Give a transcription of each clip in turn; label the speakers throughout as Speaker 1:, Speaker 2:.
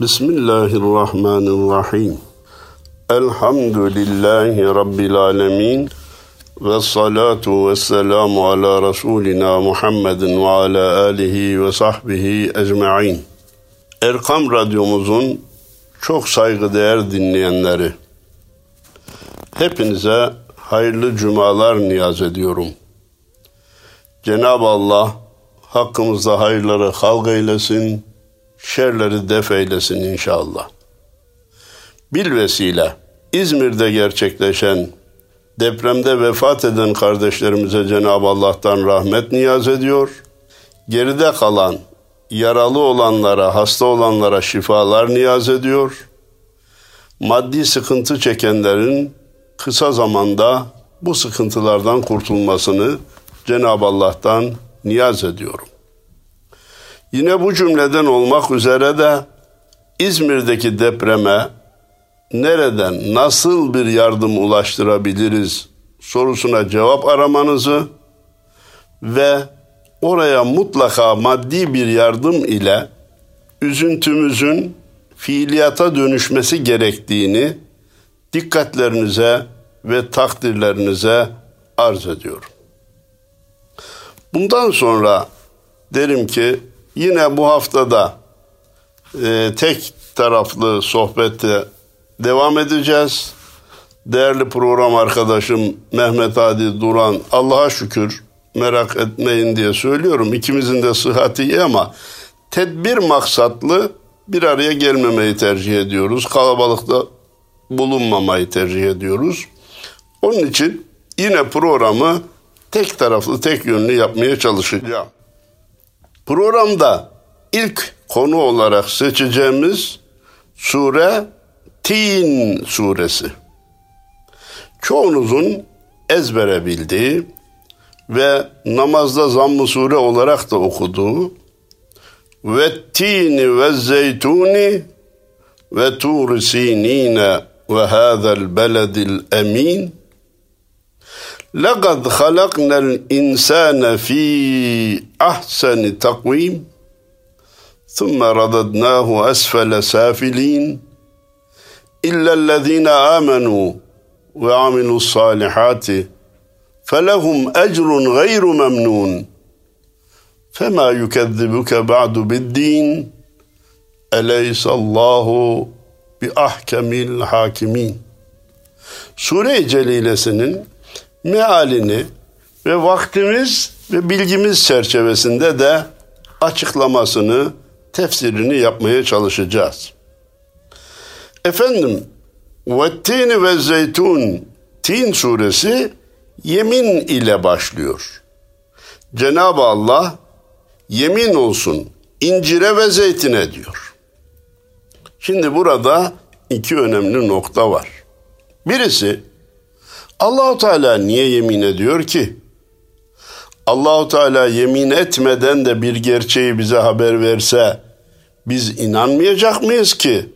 Speaker 1: Bismillahirrahmanirrahim. Elhamdülillahi Rabbil alemin. Ve salatu ve selamu ala Resulina Muhammedin ve ala alihi ve sahbihi ecma'in. Erkam Radyomuzun çok saygıdeğer dinleyenleri, hepinize hayırlı cumalar niyaz ediyorum. Cenab-ı Allah hakkımızda hayırları halk eylesin, şerleri def eylesin inşallah. Bil vesile İzmir'de gerçekleşen depremde vefat eden kardeşlerimize Cenab-ı Allah'tan rahmet niyaz ediyor. Geride kalan yaralı olanlara, hasta olanlara şifalar niyaz ediyor. Maddi sıkıntı çekenlerin kısa zamanda bu sıkıntılardan kurtulmasını Cenab-ı Allah'tan niyaz ediyorum. Yine bu cümleden olmak üzere de İzmir'deki depreme nereden, nasıl bir yardım ulaştırabiliriz sorusuna cevap aramanızı ve oraya mutlaka maddi bir yardım ile üzüntümüzün fiiliyata dönüşmesi gerektiğini dikkatlerinize ve takdirlerinize arz ediyorum. Bundan sonra derim ki yine bu haftada e, tek taraflı sohbette devam edeceğiz. Değerli program arkadaşım Mehmet Hadi Duran Allah'a şükür merak etmeyin diye söylüyorum. İkimizin de sıhhati iyi ama tedbir maksatlı bir araya gelmemeyi tercih ediyoruz. Kalabalıkta bulunmamayı tercih ediyoruz. Onun için yine programı tek taraflı, tek yönlü yapmaya çalışacağım. Programda ilk konu olarak seçeceğimiz sure Tin suresi. Çoğunuzun ezbere bildiği ve namazda zamm-ı sure olarak da okuduğu ve tini ve zeytuni ve tur sinine ve hâzel beledil emin لقد خلقنا الإنسان في أحسن تقويم ثم رددناه أسفل سافلين. إلا الذين آمنوا وعملوا الصالحات فلهم أجر غير ممنون. فما يكذبك بعد بالدين؟ أليس الله بأحكم الحاكمين؟ Sure-i Celilesi'nin mealini ve vaktimiz ve bilgimiz çerçevesinde de açıklamasını, tefsirini yapmaya çalışacağız. Efendim, Vettini ve Zeytun Tin suresi yemin ile başlıyor. Cenab-ı Allah yemin olsun incire ve zeytine diyor. Şimdi burada iki önemli nokta var. Birisi Allahu Teala niye yemin ediyor ki? Allahu Teala yemin etmeden de bir gerçeği bize haber verse biz inanmayacak mıyız ki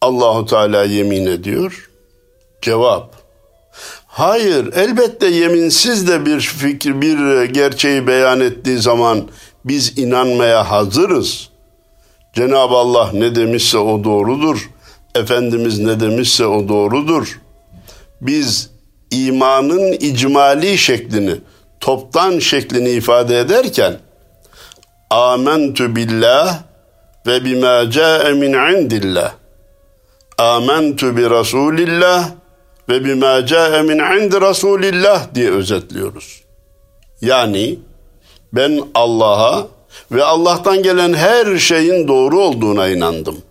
Speaker 1: Allahu Teala yemin ediyor? Cevap: Hayır, elbette yeminsiz de bir fikir, bir gerçeği beyan ettiği zaman biz inanmaya hazırız. Cenab-ı Allah ne demişse o doğrudur. Efendimiz ne demişse o doğrudur. Biz imanın icmali şeklini, toptan şeklini ifade ederken Amentu billah ve bima ca'e min indillah. Amentu bi Rasulillah ve bima ca'e min indi Rasulillah diye özetliyoruz. Yani ben Allah'a ve Allah'tan gelen her şeyin doğru olduğuna inandım.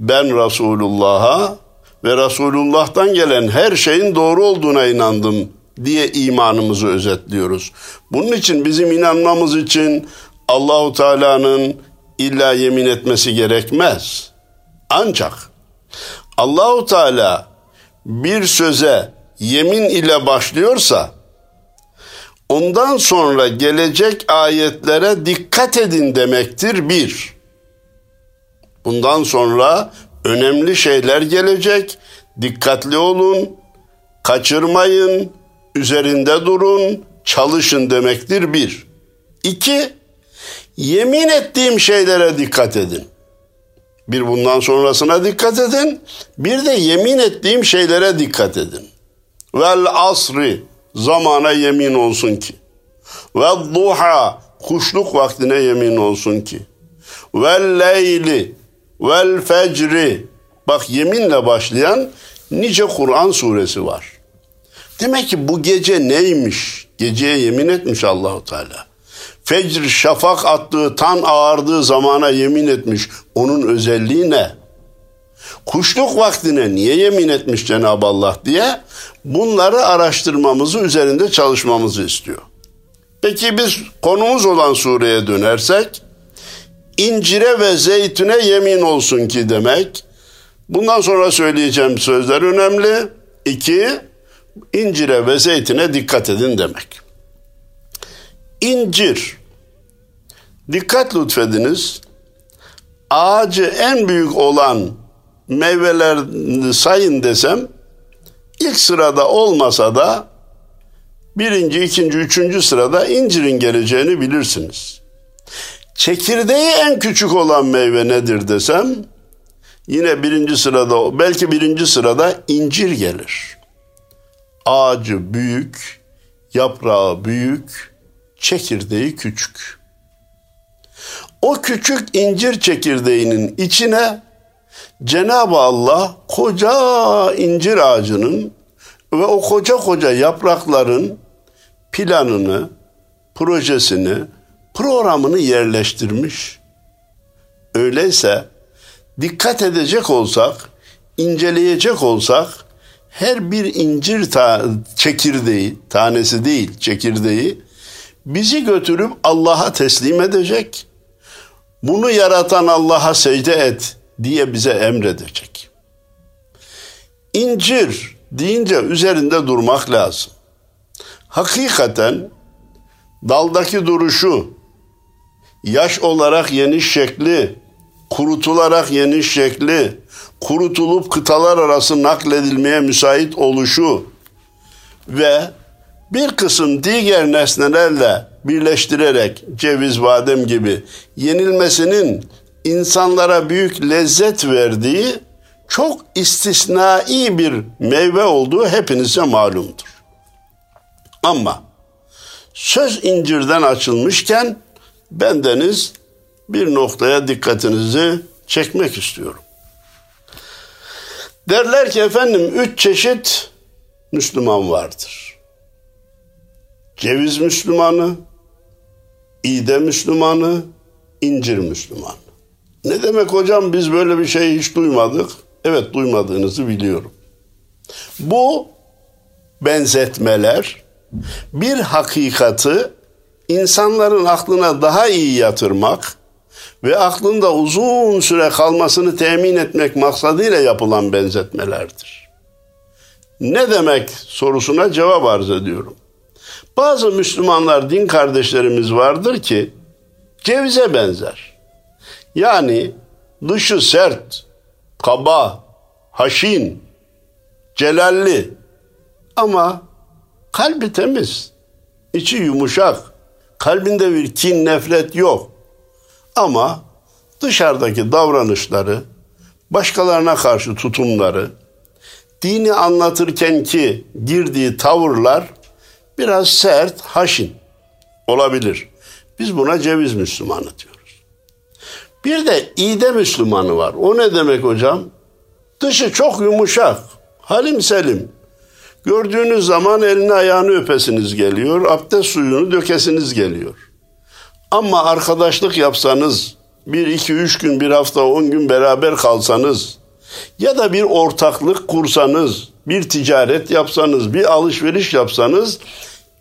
Speaker 1: Ben Resulullah'a ve Resulullah'tan gelen her şeyin doğru olduğuna inandım diye imanımızı özetliyoruz. Bunun için bizim inanmamız için Allahu Teala'nın illa yemin etmesi gerekmez. Ancak Allahu Teala bir söze yemin ile başlıyorsa ondan sonra gelecek ayetlere dikkat edin demektir bir. Bundan sonra önemli şeyler gelecek. Dikkatli olun, kaçırmayın, üzerinde durun, çalışın demektir bir. İki, yemin ettiğim şeylere dikkat edin. Bir bundan sonrasına dikkat edin. Bir de yemin ettiğim şeylere dikkat edin. Vel asri zamana yemin olsun ki. Ve duha kuşluk vaktine yemin olsun ki. Vel leyli vel fecri bak yeminle başlayan nice Kur'an suresi var. Demek ki bu gece neymiş? Geceye yemin etmiş Allahu Teala. Fecr şafak attığı tan ağardığı zamana yemin etmiş. Onun özelliği ne? Kuşluk vaktine niye yemin etmiş Cenab-ı Allah diye bunları araştırmamızı üzerinde çalışmamızı istiyor. Peki biz konumuz olan sureye dönersek incire ve zeytine yemin olsun ki demek. Bundan sonra söyleyeceğim sözler önemli. İki, incire ve zeytine dikkat edin demek. İncir. Dikkat lütfediniz. Ağacı en büyük olan meyveler sayın desem ilk sırada olmasa da birinci, ikinci, üçüncü sırada incirin geleceğini bilirsiniz. Çekirdeği en küçük olan meyve nedir desem yine birinci sırada belki birinci sırada incir gelir. Ağacı büyük, yaprağı büyük, çekirdeği küçük. O küçük incir çekirdeğinin içine Cenab-ı Allah koca incir ağacının ve o koca koca yaprakların planını, projesini, programını yerleştirmiş. Öyleyse dikkat edecek olsak, inceleyecek olsak her bir incir ta çekirdeği, tanesi değil çekirdeği bizi götürüp Allah'a teslim edecek. Bunu yaratan Allah'a secde et diye bize emredecek. İncir deyince üzerinde durmak lazım. Hakikaten daldaki duruşu, yaş olarak yeniş şekli, kurutularak yeniş şekli, kurutulup kıtalar arası nakledilmeye müsait oluşu ve bir kısım diğer nesnelerle birleştirerek ceviz, badem gibi yenilmesinin insanlara büyük lezzet verdiği çok istisnai bir meyve olduğu hepinize malumdur. Ama söz incirden açılmışken bendeniz bir noktaya dikkatinizi çekmek istiyorum. Derler ki efendim üç çeşit Müslüman vardır. Ceviz Müslümanı, İde Müslümanı, incir Müslümanı. Ne demek hocam biz böyle bir şey hiç duymadık. Evet duymadığınızı biliyorum. Bu benzetmeler bir hakikati insanların aklına daha iyi yatırmak ve aklında uzun süre kalmasını temin etmek maksadıyla yapılan benzetmelerdir. Ne demek sorusuna cevap arz ediyorum. Bazı Müslümanlar, din kardeşlerimiz vardır ki cevize benzer. Yani dışı sert, kaba, haşin, celalli ama kalbi temiz, içi yumuşak, kalbinde bir kin, nefret yok. Ama dışarıdaki davranışları, başkalarına karşı tutumları, dini anlatırken ki girdiği tavırlar biraz sert, haşin olabilir. Biz buna ceviz Müslümanı diyoruz. Bir de ide Müslümanı var. O ne demek hocam? Dışı çok yumuşak, halim selim. Gördüğünüz zaman elini ayağını öpesiniz geliyor, abdest suyunu dökesiniz geliyor. Ama arkadaşlık yapsanız, bir iki üç gün, bir hafta, on gün beraber kalsanız ya da bir ortaklık kursanız, bir ticaret yapsanız, bir alışveriş yapsanız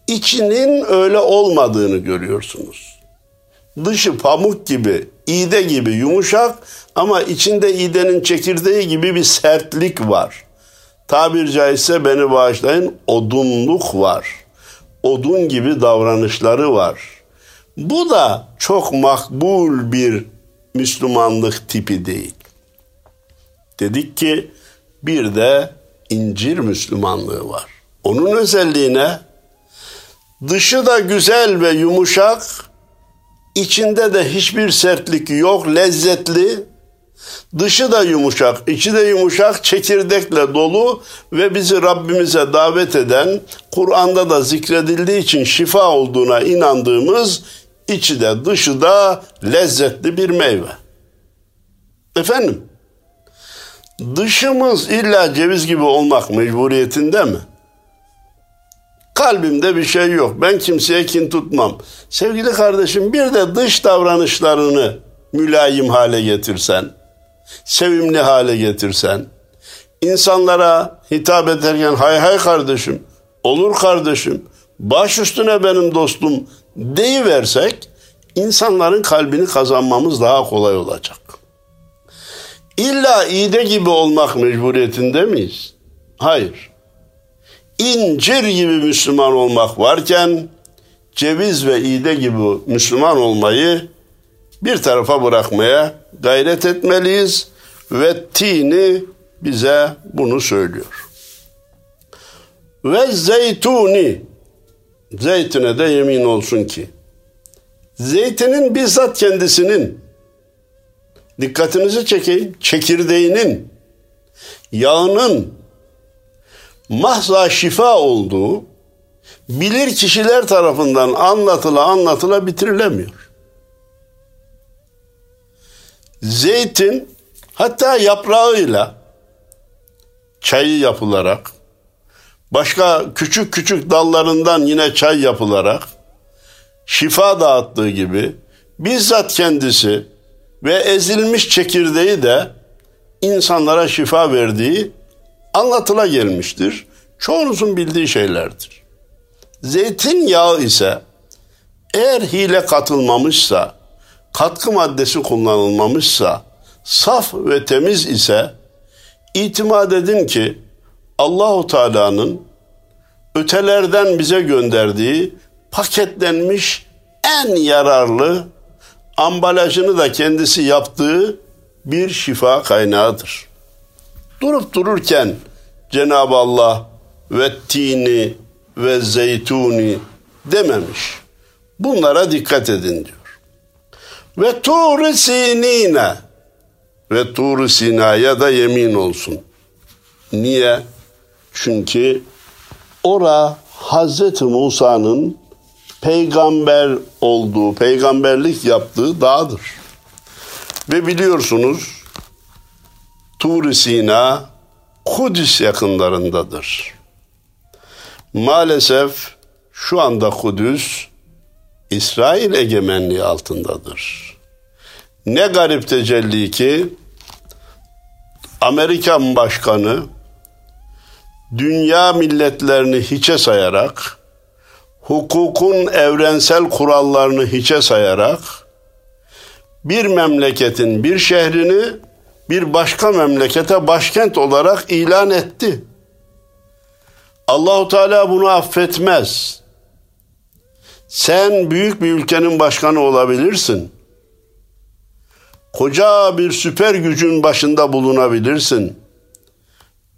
Speaker 1: içinin öyle olmadığını görüyorsunuz. Dışı pamuk gibi, iğde gibi yumuşak ama içinde iğdenin çekirdeği gibi bir sertlik var. Tabir caizse beni bağışlayın odunluk var. Odun gibi davranışları var. Bu da çok makbul bir Müslümanlık tipi değil. Dedik ki bir de incir Müslümanlığı var. Onun özelliğine dışı da güzel ve yumuşak, içinde de hiçbir sertlik yok, lezzetli, Dışı da yumuşak, içi de yumuşak, çekirdekle dolu ve bizi Rabbimize davet eden, Kur'an'da da zikredildiği için şifa olduğuna inandığımız, içi de dışı da lezzetli bir meyve. Efendim, dışımız illa ceviz gibi olmak mecburiyetinde mi? Kalbimde bir şey yok. Ben kimseye kin tutmam. Sevgili kardeşim bir de dış davranışlarını mülayim hale getirsen, sevimli hale getirsen, insanlara hitap ederken hay hay kardeşim, olur kardeşim, baş üstüne benim dostum deyiversek, insanların kalbini kazanmamız daha kolay olacak. İlla iğde gibi olmak mecburiyetinde miyiz? Hayır. İncir gibi Müslüman olmak varken ceviz ve iğde gibi Müslüman olmayı bir tarafa bırakmaya gayret etmeliyiz ve tini bize bunu söylüyor. Ve zeytuni zeytine de yemin olsun ki zeytinin bizzat kendisinin dikkatinizi çekeyim çekirdeğinin yağının mahza şifa olduğu bilir kişiler tarafından anlatıla anlatıla bitirilemiyor. Zeytin hatta yaprağıyla çayı yapılarak başka küçük küçük dallarından yine çay yapılarak şifa dağıttığı gibi bizzat kendisi ve ezilmiş çekirdeği de insanlara şifa verdiği anlatıla gelmiştir. Çoğunuzun bildiği şeylerdir. Zeytinyağı ise eğer hile katılmamışsa, katkı maddesi kullanılmamışsa, saf ve temiz ise itimat edin ki Allahu Teala'nın ötelerden bize gönderdiği paketlenmiş en yararlı ambalajını da kendisi yaptığı bir şifa kaynağıdır. Durup dururken Cenab-ı Allah ve tini ve zeytuni dememiş. Bunlara dikkat edin diyor. Ve tur sinine ve tur sinaya da yemin olsun. Niye? Çünkü ora Hazreti Musa'nın peygamber olduğu, peygamberlik yaptığı dağdır. Ve biliyorsunuz Tur Sina Kudüs yakınlarındadır. Maalesef şu anda Kudüs İsrail egemenliği altındadır. Ne garip tecelli ki Amerikan başkanı dünya milletlerini hiçe sayarak hukukun evrensel kurallarını hiçe sayarak bir memleketin bir şehrini bir başka memlekete başkent olarak ilan etti. Allahu Teala bunu affetmez. Sen büyük bir ülkenin başkanı olabilirsin. Koca bir süper gücün başında bulunabilirsin.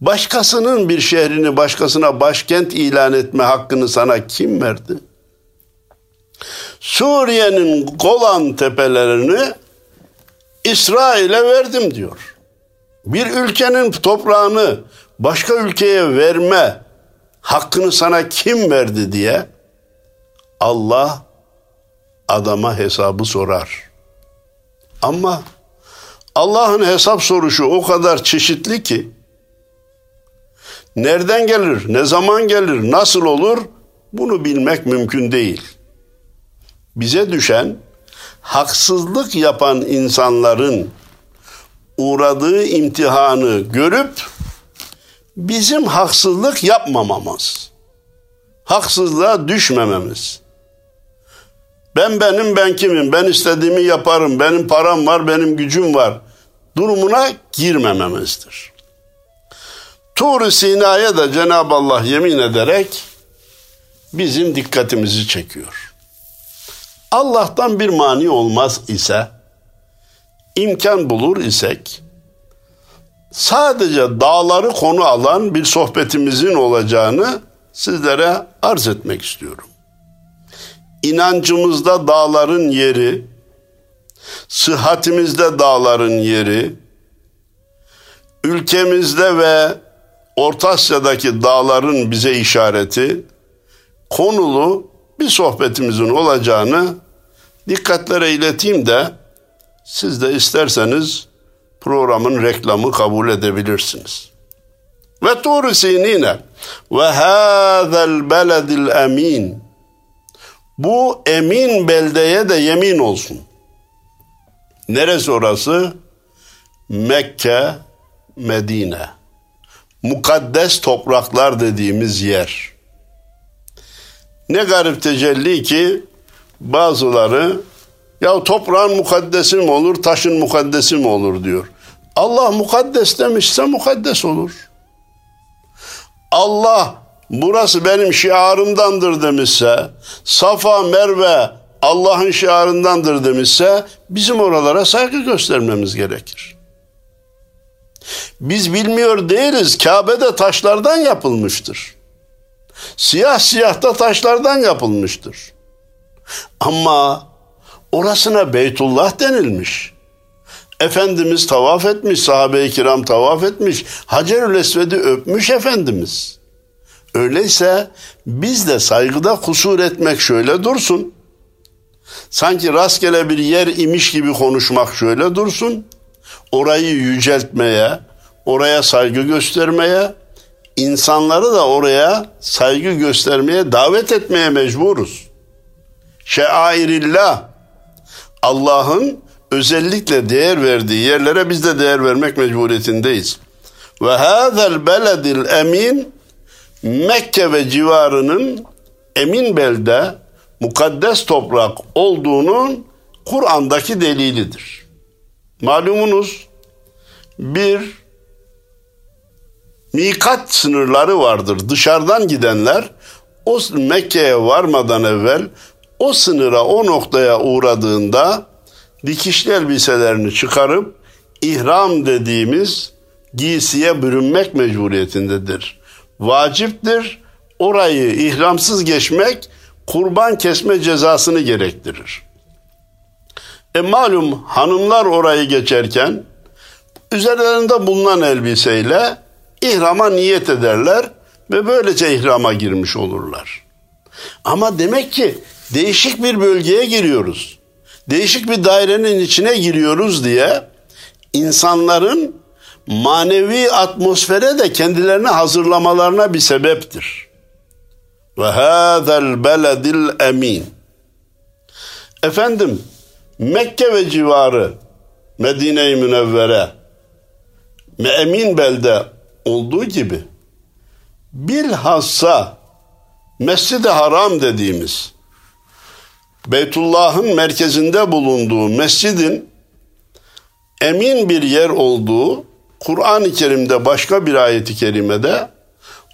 Speaker 1: Başkasının bir şehrini başkasına başkent ilan etme hakkını sana kim verdi? Suriye'nin Golan tepelerini İsrail'e verdim diyor. Bir ülkenin toprağını başka ülkeye verme hakkını sana kim verdi diye Allah adama hesabı sorar. Ama Allah'ın hesap soruşu o kadar çeşitli ki nereden gelir, ne zaman gelir, nasıl olur bunu bilmek mümkün değil. Bize düşen haksızlık yapan insanların uğradığı imtihanı görüp bizim haksızlık yapmamamız, haksızlığa düşmememiz. Ben benim ben kimim, ben istediğimi yaparım, benim param var, benim gücüm var durumuna girmememizdir. tur Sina'ya da Cenab-ı Allah yemin ederek bizim dikkatimizi çekiyor. Allah'tan bir mani olmaz ise, imkan bulur isek, sadece dağları konu alan bir sohbetimizin olacağını sizlere arz etmek istiyorum. İnancımızda dağların yeri, sıhhatimizde dağların yeri, ülkemizde ve Orta Asya'daki dağların bize işareti konulu bir sohbetimizin olacağını dikkatlere ileteyim de siz de isterseniz programın reklamı kabul edebilirsiniz. Ve tur sinine ve hâzel beledil emin bu emin beldeye de yemin olsun. Neresi orası? Mekke, Medine. Mukaddes topraklar dediğimiz yer. Ne garip tecelli ki bazıları ya toprağın mukaddesi mi olur, taşın mukaddesi mi olur diyor. Allah mukaddes demişse mukaddes olur. Allah burası benim şiarımdandır demişse, Safa, Merve Allah'ın şiarındandır demişse bizim oralara saygı göstermemiz gerekir. Biz bilmiyor değiliz. Kabe de taşlardan yapılmıştır. Siyah siyah da taşlardan yapılmıştır. Ama orasına Beytullah denilmiş. Efendimiz tavaf etmiş, sahabe-i kiram tavaf etmiş, Hacerül Esved'i öpmüş Efendimiz. Öyleyse biz de saygıda kusur etmek şöyle dursun. Sanki rastgele bir yer imiş gibi konuşmak şöyle dursun. Orayı yüceltmeye, oraya saygı göstermeye, insanları da oraya saygı göstermeye, davet etmeye mecburuz. Şairillah, Allah'ın özellikle değer verdiği yerlere biz de değer vermek mecburiyetindeyiz. Ve hâzel beledil emin Mekke ve civarının emin belde mukaddes toprak olduğunun Kur'an'daki delilidir. Malumunuz bir mikat sınırları vardır. Dışarıdan gidenler o Mekke'ye varmadan evvel o sınıra, o noktaya uğradığında dikişli elbiselerini çıkarıp ihram dediğimiz giysiye bürünmek mecburiyetindedir. Vaciptir. Orayı ihramsız geçmek kurban kesme cezasını gerektirir. E malum hanımlar orayı geçerken üzerlerinde bulunan elbiseyle ihrama niyet ederler ve böylece ihrama girmiş olurlar. Ama demek ki değişik bir bölgeye giriyoruz. Değişik bir dairenin içine giriyoruz diye insanların manevi atmosfere de kendilerini hazırlamalarına bir sebeptir. Ve hâzel beledil emin. Efendim Mekke ve civarı Medine-i Münevvere ve emin belde olduğu gibi bilhassa Mescid-i Haram dediğimiz Beytullah'ın merkezinde bulunduğu mescidin emin bir yer olduğu Kur'an-ı Kerim'de başka bir ayeti kerimede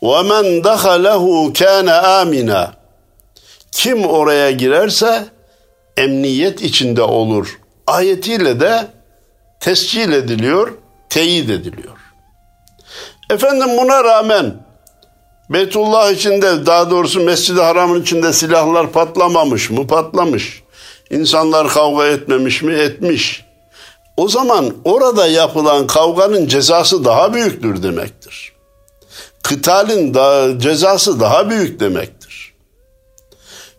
Speaker 1: وَمَنْ دَخَلَهُ كَانَ آمِنًا Kim oraya girerse emniyet içinde olur. Ayetiyle de tescil ediliyor, teyit ediliyor. Efendim buna rağmen Beytullah içinde daha doğrusu Mescid-i Haram'ın içinde silahlar patlamamış mı? Patlamış. İnsanlar kavga etmemiş mi? Etmiş. O zaman orada yapılan kavganın cezası daha büyüktür demektir. Kıtalin da, cezası daha büyük demektir.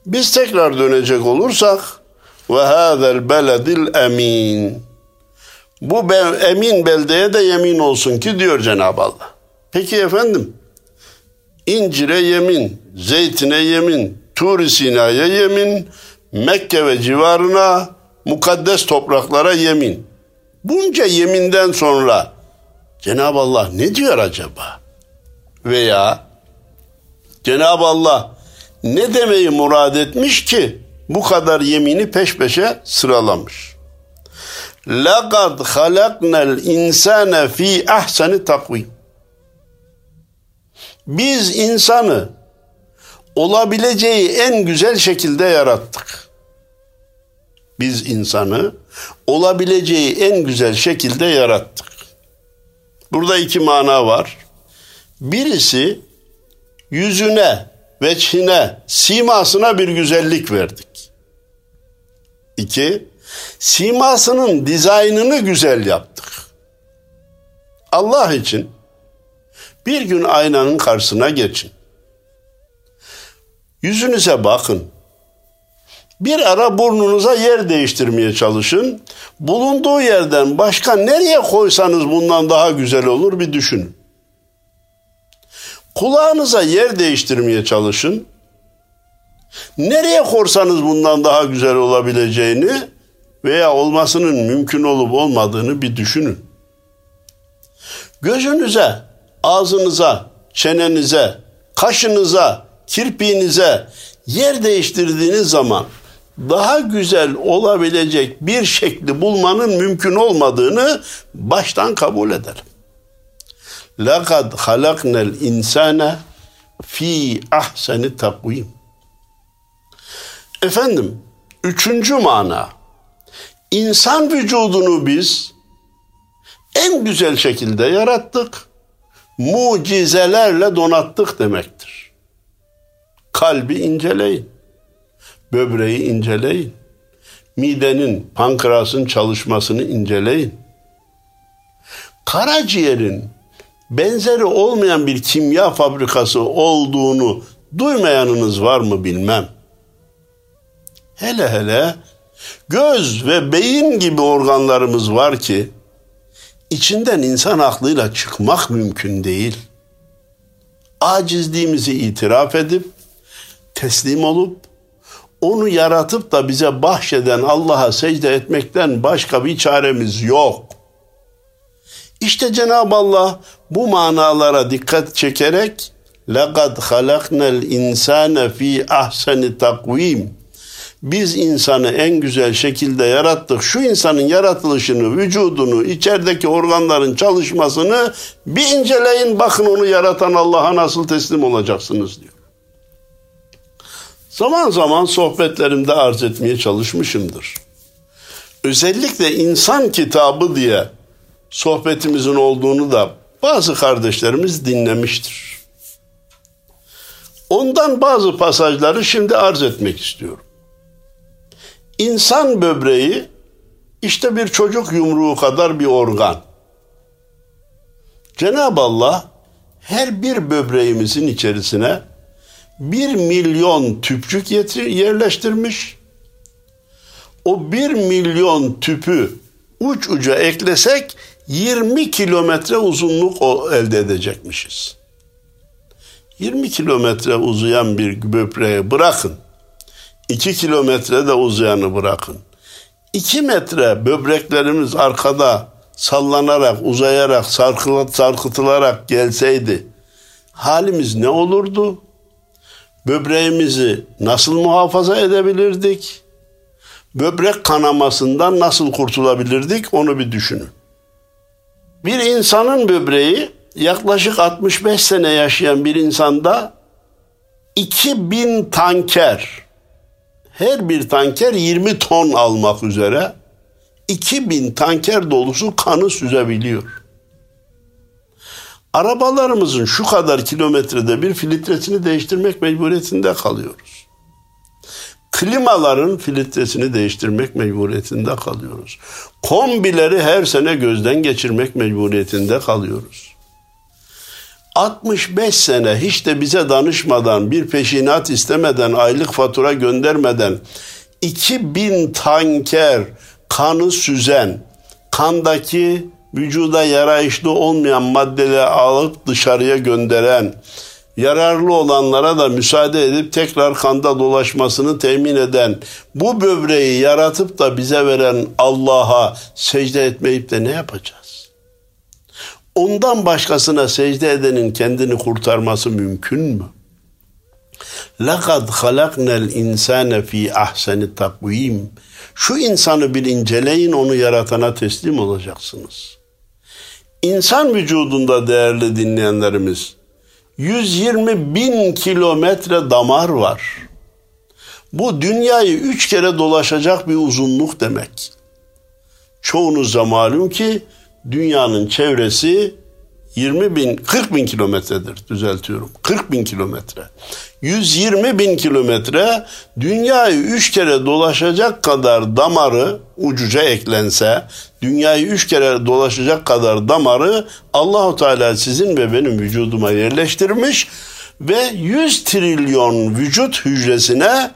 Speaker 1: Biz tekrar dönecek olursak ve hâzel beledil emin. Bu be, emin beldeye de yemin olsun ki diyor Cenab-ı Allah. Peki efendim incire yemin, zeytine yemin, Tur-i Sina'ya yemin, Mekke ve civarına, mukaddes topraklara yemin Bunca yeminden sonra Cenab-ı Allah ne diyor acaba? Veya Cenab-ı Allah ne demeyi murad etmiş ki bu kadar yemini peş peşe sıralamış. لَقَدْ خَلَقْنَا الْاِنْسَانَ ف۪ي اَحْسَنِ takvim. Biz insanı olabileceği en güzel şekilde yarattık. Biz insanı olabileceği en güzel şekilde yarattık. Burada iki mana var. Birisi yüzüne, veçhine, simasına bir güzellik verdik. İki, simasının dizaynını güzel yaptık. Allah için bir gün aynanın karşısına geçin. Yüzünüze bakın. Bir ara burnunuza yer değiştirmeye çalışın. Bulunduğu yerden başka nereye koysanız bundan daha güzel olur bir düşünün. Kulağınıza yer değiştirmeye çalışın. Nereye korsanız bundan daha güzel olabileceğini veya olmasının mümkün olup olmadığını bir düşünün. Gözünüze, ağzınıza, çenenize, kaşınıza, kirpiğinize yer değiştirdiğiniz zaman daha güzel olabilecek bir şekli bulmanın mümkün olmadığını baştan kabul eder. Laqad halaknel insane fi ahseni takvim. Efendim, üçüncü mana. İnsan vücudunu biz en güzel şekilde yarattık. Mucizelerle donattık demektir. Kalbi inceleyin. Böbreği inceleyin. Midenin, pankreasın çalışmasını inceleyin. Karaciğerin benzeri olmayan bir kimya fabrikası olduğunu duymayanınız var mı bilmem. Hele hele göz ve beyin gibi organlarımız var ki içinden insan aklıyla çıkmak mümkün değil. Acizliğimizi itiraf edip teslim olup onu yaratıp da bize bahşeden Allah'a secde etmekten başka bir çaremiz yok. İşte Cenab-ı Allah bu manalara dikkat çekerek لَقَدْ خَلَقْنَا الْاِنْسَانَ ف۪ي ahseni takvim biz insanı en güzel şekilde yarattık. Şu insanın yaratılışını, vücudunu, içerideki organların çalışmasını bir inceleyin. Bakın onu yaratan Allah'a nasıl teslim olacaksınız diyor. Zaman zaman sohbetlerimde arz etmeye çalışmışımdır. Özellikle insan kitabı diye sohbetimizin olduğunu da bazı kardeşlerimiz dinlemiştir. Ondan bazı pasajları şimdi arz etmek istiyorum. İnsan böbreği işte bir çocuk yumruğu kadar bir organ. Cenab-ı Allah her bir böbreğimizin içerisine bir milyon tüpçük yerleştirmiş. O bir milyon tüpü uç uca eklesek 20 kilometre uzunluk elde edecekmişiz. 20 kilometre uzayan bir böbreği bırakın. 2 kilometre de uzayanı bırakın. 2 metre böbreklerimiz arkada sallanarak, uzayarak, sarkıtılarak gelseydi halimiz ne olurdu? Böbreğimizi nasıl muhafaza edebilirdik? Böbrek kanamasından nasıl kurtulabilirdik onu bir düşünün. Bir insanın böbreği yaklaşık 65 sene yaşayan bir insanda 2000 tanker her bir tanker 20 ton almak üzere 2000 tanker dolusu kanı süzebiliyor. Arabalarımızın şu kadar kilometrede bir filtresini değiştirmek mecburiyetinde kalıyoruz. Klimaların filtresini değiştirmek mecburiyetinde kalıyoruz. Kombileri her sene gözden geçirmek mecburiyetinde kalıyoruz. 65 sene hiç de bize danışmadan, bir peşinat istemeden, aylık fatura göndermeden 2000 tanker kanı süzen, kandaki vücuda yarayışlı olmayan maddeleri alıp dışarıya gönderen, yararlı olanlara da müsaade edip tekrar kanda dolaşmasını temin eden, bu böbreği yaratıp da bize veren Allah'a secde etmeyip de ne yapacağız? Ondan başkasına secde edenin kendini kurtarması mümkün mü? لَقَدْ خَلَقْنَا الْاِنْسَانَ ف۪ي ahseni takvim. Şu insanı bir inceleyin, onu yaratana teslim olacaksınız. İnsan vücudunda değerli dinleyenlerimiz, 120 bin kilometre damar var. Bu dünyayı üç kere dolaşacak bir uzunluk demek. Çoğunuzda malum ki dünyanın çevresi 20 bin, 40 bin kilometredir düzeltiyorum. 40 bin kilometre. 120 bin kilometre dünyayı üç kere dolaşacak kadar damarı ucuca eklense, dünyayı üç kere dolaşacak kadar damarı Allahu Teala sizin ve benim vücuduma yerleştirmiş ve 100 trilyon vücut hücresine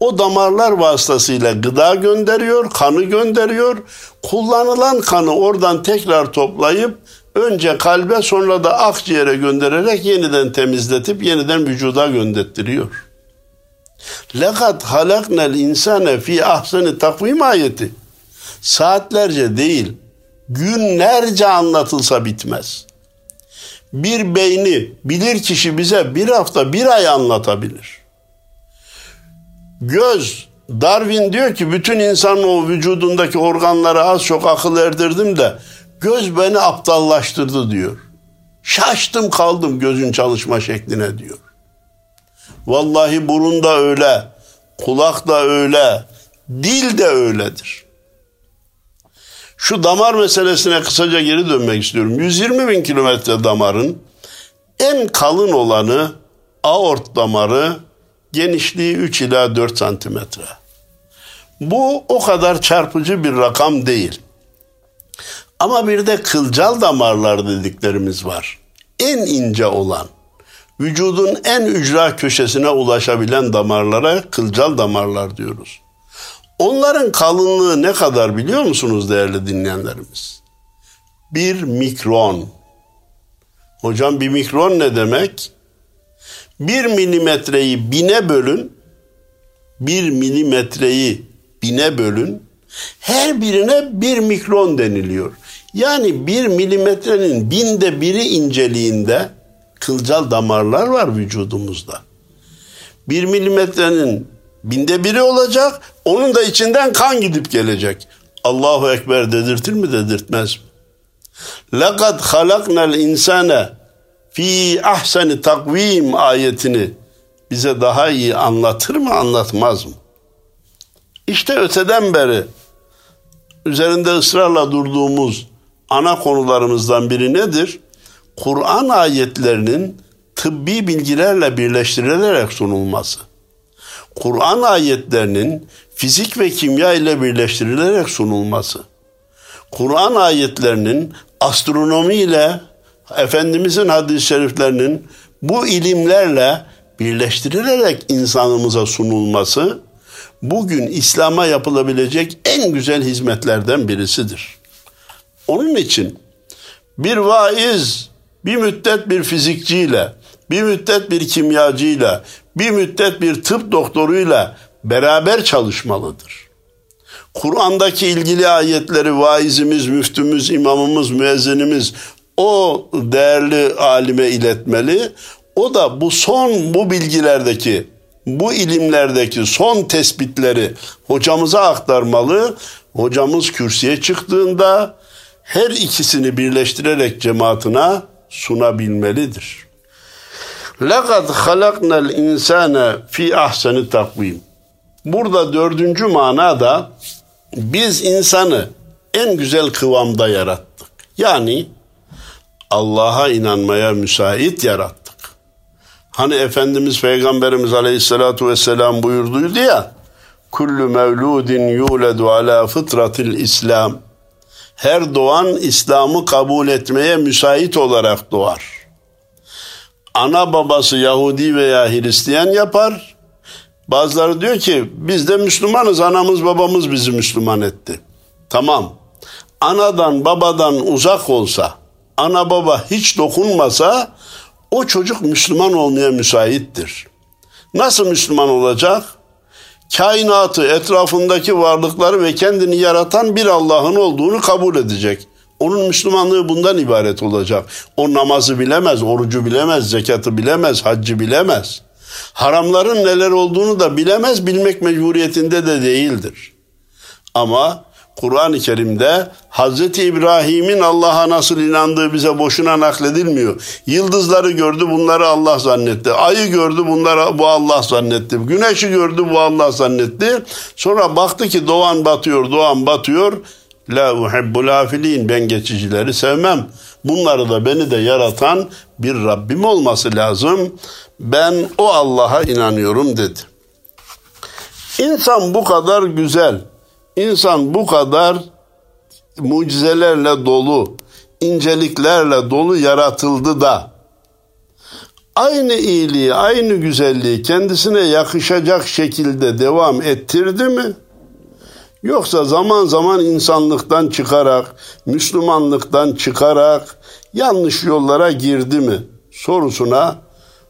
Speaker 1: o damarlar vasıtasıyla gıda gönderiyor, kanı gönderiyor. Kullanılan kanı oradan tekrar toplayıp önce kalbe sonra da akciğere göndererek yeniden temizletip yeniden vücuda göndettiriyor. Lekat halaknel insane fi ahseni takvim ayeti. Saatlerce değil, günlerce anlatılsa bitmez. Bir beyni bilir kişi bize bir hafta bir ay anlatabilir. Göz, Darwin diyor ki bütün insanın o vücudundaki organlara az çok akıl erdirdim de göz beni aptallaştırdı diyor. Şaştım kaldım gözün çalışma şekline diyor. Vallahi burun da öyle, kulak da öyle, dil de öyledir. Şu damar meselesine kısaca geri dönmek istiyorum. 120 bin kilometre damarın en kalın olanı aort damarı genişliği 3 ila 4 santimetre. Bu o kadar çarpıcı bir rakam değil. Ama bir de kılcal damarlar dediklerimiz var. En ince olan, vücudun en ücra köşesine ulaşabilen damarlara kılcal damarlar diyoruz. Onların kalınlığı ne kadar biliyor musunuz değerli dinleyenlerimiz? Bir mikron. Hocam bir mikron ne demek? Bir milimetreyi bine bölün. Bir milimetreyi bine bölün. Her birine bir mikron deniliyor. Yani bir milimetrenin binde biri inceliğinde kılcal damarlar var vücudumuzda. Bir milimetrenin binde biri olacak, onun da içinden kan gidip gelecek. Allahu Ekber dedirtir mi dedirtmez mi? لَقَدْ خَلَقْنَا الْاِنْسَانَ fi ahseni takvim ayetini bize daha iyi anlatır mı anlatmaz mı? İşte öteden beri üzerinde ısrarla durduğumuz ana konularımızdan biri nedir? Kur'an ayetlerinin tıbbi bilgilerle birleştirilerek sunulması. Kur'an ayetlerinin fizik ve kimya ile birleştirilerek sunulması. Kur'an ayetlerinin astronomi ile Efendimizin hadis-i şeriflerinin bu ilimlerle birleştirilerek insanımıza sunulması bugün İslam'a yapılabilecek en güzel hizmetlerden birisidir. Onun için bir vaiz bir müddet bir fizikçiyle, bir müddet bir kimyacıyla, bir müddet bir tıp doktoruyla beraber çalışmalıdır. Kur'an'daki ilgili ayetleri vaizimiz, müftümüz, imamımız, müezzinimiz o değerli alime iletmeli. O da bu son bu bilgilerdeki, bu ilimlerdeki son tespitleri hocamıza aktarmalı. Hocamız kürsüye çıktığında her ikisini birleştirerek cemaatine sunabilmelidir. لَقَدْ خَلَقْنَا الْاِنْسَانَ fi ahseni takvim. Burada dördüncü manada biz insanı en güzel kıvamda yarattık. Yani Allah'a inanmaya müsait yarattık. Hani Efendimiz Peygamberimiz Aleyhisselatü Vesselam buyurduydu ya Kullu mevludin yuledu ala fıtratil İslam Her doğan İslam'ı kabul etmeye müsait olarak doğar. Ana babası Yahudi veya Hristiyan yapar. Bazıları diyor ki biz de Müslümanız anamız babamız bizi Müslüman etti. Tamam anadan babadan uzak olsa ana baba hiç dokunmasa o çocuk Müslüman olmaya müsaittir. Nasıl Müslüman olacak? Kainatı, etrafındaki varlıkları ve kendini yaratan bir Allah'ın olduğunu kabul edecek. Onun Müslümanlığı bundan ibaret olacak. O namazı bilemez, orucu bilemez, zekatı bilemez, haccı bilemez. Haramların neler olduğunu da bilemez, bilmek mecburiyetinde de değildir. Ama Kur'an-ı Kerim'de Hz. İbrahim'in Allah'a nasıl inandığı bize boşuna nakledilmiyor. Yıldızları gördü bunları Allah zannetti. Ayı gördü bunları bu Allah zannetti. Güneşi gördü bu Allah zannetti. Sonra baktı ki doğan batıyor, doğan batıyor. La uhibbul afilin. Ben geçicileri sevmem. Bunları da beni de yaratan bir Rabbim olması lazım. Ben o Allah'a inanıyorum dedi. İnsan bu kadar güzel, İnsan bu kadar mucizelerle dolu, inceliklerle dolu yaratıldı da aynı iyiliği, aynı güzelliği kendisine yakışacak şekilde devam ettirdi mi? Yoksa zaman zaman insanlıktan çıkarak, Müslümanlıktan çıkarak yanlış yollara girdi mi sorusuna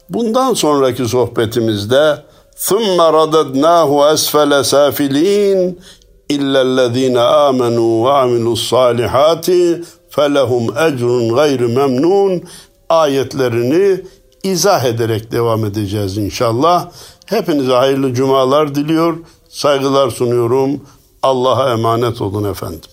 Speaker 1: bundan sonraki sohbetimizde ثُمَّ رَدَدْنَاهُ أَسْفَلَ سَافِل۪ينَ اِلَّا الَّذ۪ينَ آمَنُوا وَعَمِلُوا الصَّالِحَاتِ فَلَهُمْ اَجْرٌ غَيْرُ مَمْنُونَ ayetlerini izah ederek devam edeceğiz inşallah. Hepinize hayırlı cumalar diliyor, saygılar sunuyorum. Allah'a emanet olun efendim.